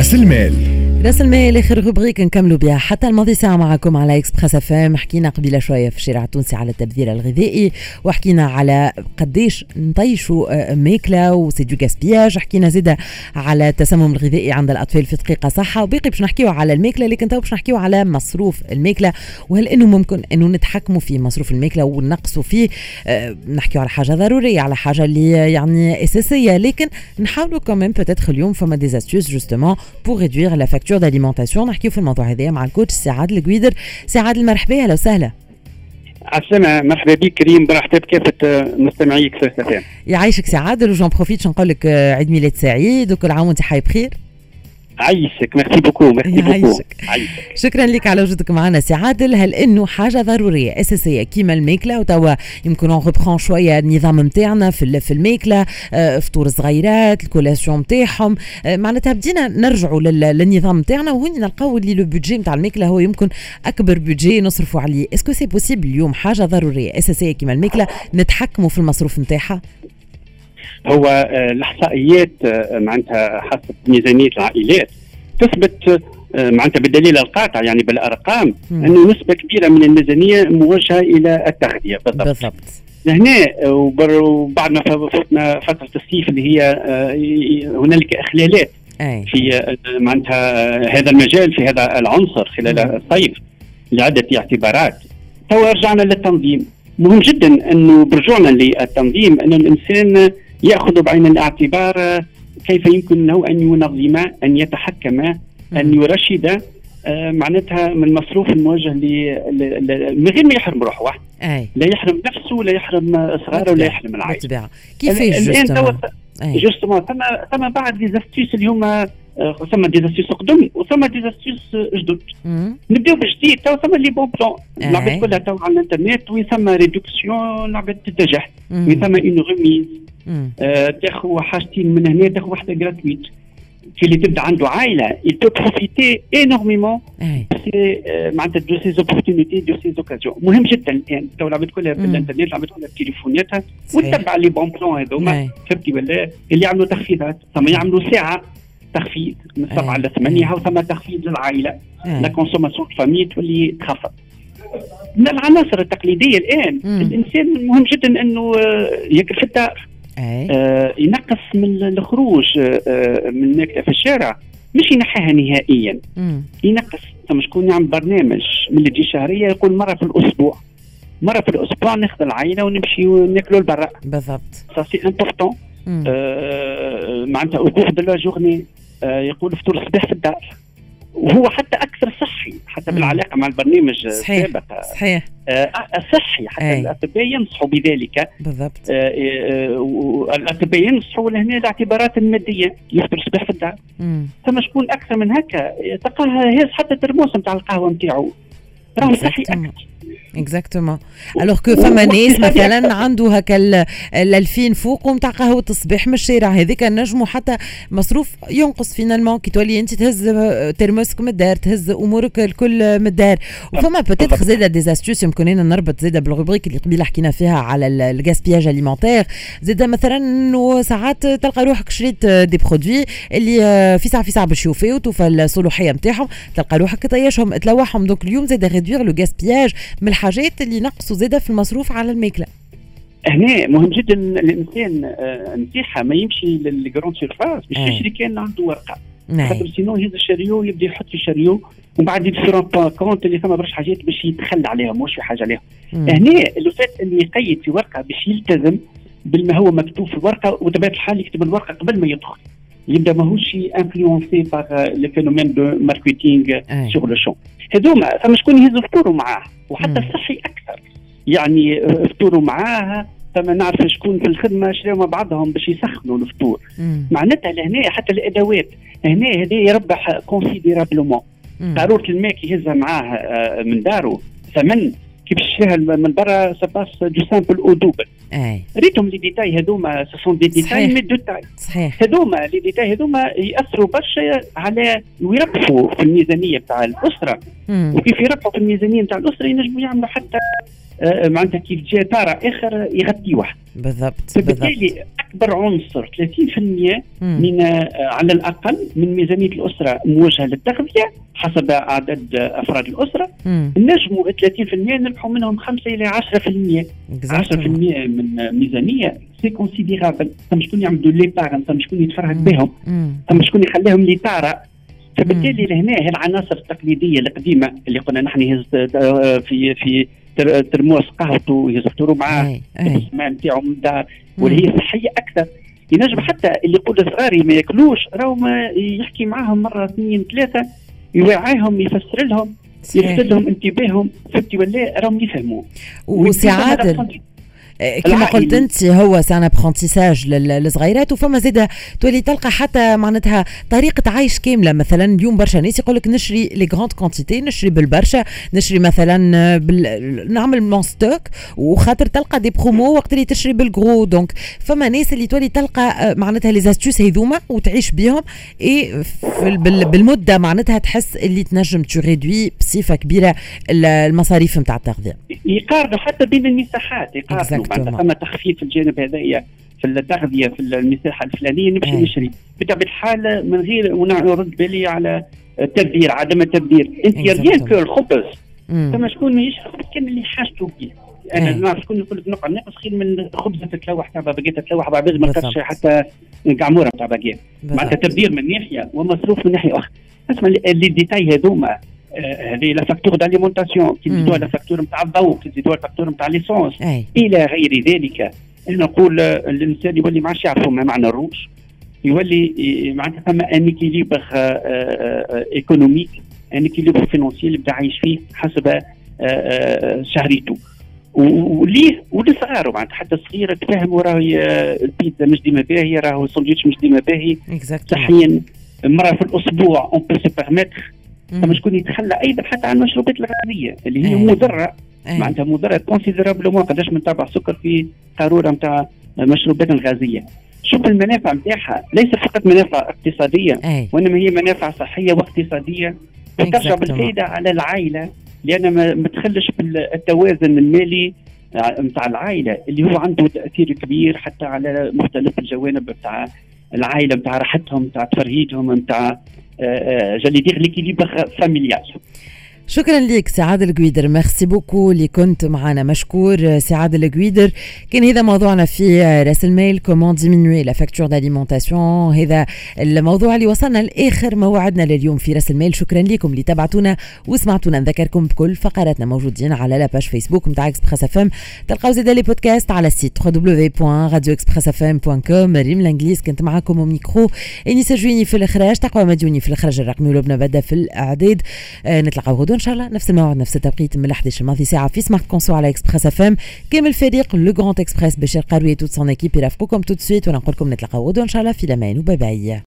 راس المال. راس المال اخر rubrique نكملوا بها حتى الماضي ساعة معكم على Express FM حكينا قبيلة شوية في الشارع التونسي على التبذير الغذائي وحكينا على قديش نطيشوا آه، ماكلة و c'est du gaspillage. حكينا زيدا على التسمم الغذائي عند الأطفال في دقيقة صحة. وباقي باش نحكيو على الماكلة لكن تو باش نحكيو على مصروف الماكلة. وهل إنه ممكن إنه نتحكموا في مصروف الماكلة ونقصوا فيه؟ أه نحكيو على حاجة ضرورية على حاجة اللي يعني أساسية. لكن نحاولوا كمان peut-être اليوم فما des astuces justement pour réduire la facture d'alimentation نحكيو في الموضوع هذا مع ال coach سعاد القويدر. سعاد المرحبا أهلا وسهلا. عسلامة مرحبا بك كريم برحبا بكافة مستمعيك في يعيشك سعاد و j'en profite نقول لك عيد ميلاد سعيد وكل عام وانت حي بخير. عيشك merci beaucoup merci beaucoup. شكرا لك على وجودك معنا سي عادل. هل إنه حاجة ضرورية؟ اساسيه كيما الماكله وتوا يمكن un شوية النظام نتاعنا في في الماكله آه، فطور صغيرات ال collation نتاعهم آه، معناتها بدينا نرجعوا للنظام نتاعنا وهنا نلقاو اللي le budget نتاع الماكله هو يمكن أكبر budget نصرفوا عليه. est-ce que c'est possible اليوم حاجة ضرورية؟ اساسيه كيما الماكله نتحكموا في المصروف نتاعها هو آه، الإحصائيات آه، معناتها حسب ميزانية العائلات تثبت آه، معناتها بالدليل القاطع يعني بالأرقام أنه نسبة كبيرة من الميزانية موجهة إلى التغذية بالضبط. بالضبط. لهنا وبعد ما فتنا فترة الصيف اللي هي هنالك إخلالات أي. في معناتها هذا المجال في هذا العنصر خلال الصيف لعدة اعتبارات. تو رجعنا للتنظيم. مهم جدا أنه برجوعنا للتنظيم ان الإنسان يأخذ بعين الاعتبار كيف يمكن له أن ينظم أن يتحكم أن يرشد آه، معناتها من المصروف الموجه من غير ما يحرم روحه. لا يحرم نفسه لا يحرم صغاره ولا يحرم العائلة. كيفاش justement justement ثم ثم بعد les astuces اللي هما آه، ثم des astuces قدم وثم des astuces جدد. نبداو بجديد تو ثم les bons plans. العباد كلها تو على الإنترنت وين ثم réduction العباد تتجه. وين ثم une remise تاخذ حاجتين من هنا تاخذ واحدة gratuite في اللي تبدأ عنده عائلة il peut profiter énormément. c'est معناتها de ces opportunités de ces occasions مهم جدا الان تو العباد كلها بالانترنت العباد كلها بتليفوناتها وتتبع les bons plans هذوما. فهمتي ولا؟ اللي يعملوا تخفيضات. ثم يعملوا ساعة. تخفيض من سبعة لثمانيه وثم تخفيض للعائلة la consommation famille تولي تخفض. من العناصر التقليدية الآن مم. الإنسان مهم جدا إنه ياكل في الدار. آه ينقص من الخروج آه من الماكله في الشارع. مش ينحيها نهائيا. مم. ينقص. ثم شكون يعمل برنامج من اللي شهريه يقول مرة في الأسبوع. مرة في الأسبوع ناخذ العائلة ونمشي ناكلوا لبرا بالضبط. ça c'est important معناتها au cours de la journée يقول فطور الصباح في الدار وهو حتى أكثر صحي حتى بالعلاقة مع البرنامج السابق. صحيح. آه صحي حتى أي. الأطباء ينصحوا بذلك. بالضبط. آه آه الأطباء ينصحوا لهنا الاعتبارات المادية يفطر الصباح في الدار ثم شكون أكثر من هكا؟ تلقاه هز حتى ال thermos نتاع القهوة نتاعو. راهو صحي أكثر. exactement alors que فما ناس مثلا عنده هكا ال 2000 فوق ومتاع قهوه الصباح من الشارع. هذيك نجموا حتى مصروف ينقص finalement كي تولي أنت تهز thermos ك من الدار تهز أمورك الكل من الدار. وفما peut-être زاده des astuces يمكن هنا نربط زاده بال rubrique اللي قبيلة حكينا فيها على ال gaspillage alimentaire زاده مثلا إنه ساعات تلقى روحك شريت des produits اللي في ساعة في ساعة باش يوفيو الصلوحية نتاعهم تلقى روحك طيشهم تلوحهم. donc اليوم زاده réduire le gaspillage من الحاجات اللي نقصوا زاده في المصروف على الماكلة. هنا مهم جدا الإنسان آه، نصيحه ما يمشي لل grande surface باش يشري كان عنده ورقة. خاطر سينو يهز ال chariot يبدأ يحط في ال chariot ومن بعد يدير compte اللي ثم برشا حاجات باش يتخلى عليهم مش في حاجة عليهم. هنا le fait اللي يقيد في ورقة باش يلتزم بما هو مكتوب في الورقة وطبيعه الحال يكتب الورقة قبل ما يدخل. يبدا ماهوش influencé par les phénomènes de marketing sur le champ هذوما ثم شكون يهزوا فطوروا معاه وحتى صحي أكثر يعني فطوروا معاه ثم نعرف شكون في الخدمه شراو مع بعضهم باش يسخنوا الفطور معناتها لهنا حتى الادوات هنا هذا يربح considérablement قاروره الماء كي يهزها معاه من داره ثمن كي باش يشريها من برا سباس دو سامبل أو دوبل ريتهم لي ديتاي هذوما سون دي ديتاي مي دو تاي صحيح. هذوما لي ديتاي هذوما يأثروا برشا على ويربحوا في الميزانية بتاع الأسرة. وكيف يربحوا في الميزانية بتاع الأسرة ينجموا يعملوا حتى معناتها كيف جاء طارة آخر يغطي واحد. بالضبط بالتالي أكبر عنصر 30% من آه، على الأقل من ميزانية الأسرة موجهه للتغذية حسب عدد أفراد الأسرة. نجموا 30% نربحوا منهم 5 إلى 10% 10% من ميزانية سي كونسيديرابل ثم شكون يعمل دو ليبارن ثم شكون يتفرهد بهم ثم شكون يخليهم ليطارا فبالتالي لهنا هي العناصر التقليدية القديمة اللي قلنا نحن آه، في في ترموس قهوته يزفتروا معاه الاسماء نتاعو من الدار واللي هي صحيه أكثر. ينجم حتى اللي يقول صغاري ما ياكلوش راهو يحكي معاهم مرة اثنين ثلاثة يوعيهم يفسر لهم يفسر لهم انتباههم فهمتي ولا راهم يفهموا. وساعات كما قلت أنت هو c'est un apprentissage للصغيرات وفما زيد تولي تلقى حتى معناتها طريقة عيش كاملة. مثلا اليوم برشا ناس يقول لك نشري les grandes quantités نشري بالبرشا نشري مثلا بال... نعمل mon stock وخاطر تلقى des promos وقت اللي تشري بالجرو donc فما ناس اللي تولي تلقى معناتها les astuces هذوما وتعيش بهم اي بالمدة معناتها تحس اللي تنجم تو réduit بصفة كبيرة المصاريف نتاع التغذية. يقارنوا حتى بين المساحات يقارنوا. معناتها فما تخفيف في الجانب هذايا في التغذية في المساحة الفلانية نمشي نشري بطبيعة الحال من غير ونرد بالي على التبذير عدم التبذير rien que الخبز فما شكون يشري كان اللي حاجته به أنا نعرف شكون يقول لك نقعد ناقص خير من خبزه تتلوح تاع باقيت تتلوح بعد ما لقاش حتى قعموره تاع باقيت معناتها تبذير من ناحية ومصروف من ناحية أخرى. أسمع les détails هذوما هذه la facture d'alimentation كي نزيدوها la facture نتاع الضوء كي نزيدوها la facture نتاع l'essence إلى غير ذلك نقول الانسان يولي ما عادش يعرفوا ما معنى الروج يولي معناتها فما un équilibre économique un équilibre financier اللي بدا عايش فيه حسب شهريته وليه ولصغاره معناتها حتى الصغيره تفهموا راهي البيتزا مش ديما باهيه راهو السندويتش مش ديما باهي صحيا مره في الأسبوع on peut se permettre فما شكون يتخلى أيضا حتى عن المشروبات الغازية اللي هي مضرة. معناتها مضرة considérablement قداش من تابع سكر في قارورة نتاع المشروبات الغازية. شوف المنافع نتاعها ليس فقط منافع اقتصادية وإنما هي منافع صحية واقتصادية. وترجع بالفائده على العائلة لأن ما تخلش بالتوازن المالي نتاع العائلة اللي هو عنده تأثير كبير حتى على مختلف الجوانب نتاع العائلة نتاع راحتهم نتاع تفرهيدهم نتاع j'allais dire l'équilibre familial. شكرا لك سعاد القويدر. merci beaucoup اللي كنت معنا مشكور سعاد القويدر. كان هذا موضوعنا في رأس الميل comment diminuer la facture d'alimentation هذا الموضوع اللي وصلنا لآخر موعدنا لليوم في رأس الميل شكرا لكم اللي تابعتونا وسمعتونا. نذكركم بكل فقراتنا موجودين على la page Facebook نتاع Express FM تلقاو زادة les podcasts على ال site www.radioexpressfm.com ريم الإنجليز. كنت معاكم وميكرو انيس جويني في الإخراج. تقوى مديوني في الإخراج. الرقمي. ولبنى بدأ في الإعداد. آه نتلقاو غدوة. ان شاء الله نفس الموعد نفس التوقيت من 11 لماضي ساعة في Smart Conso على Express FM كامل فريق Le Grand Express بشير قروي toute son équipe يرافقوكم tout de suite ونقول لكم نتلاقاو غدوة ان شاء الله في الامان و bye bye.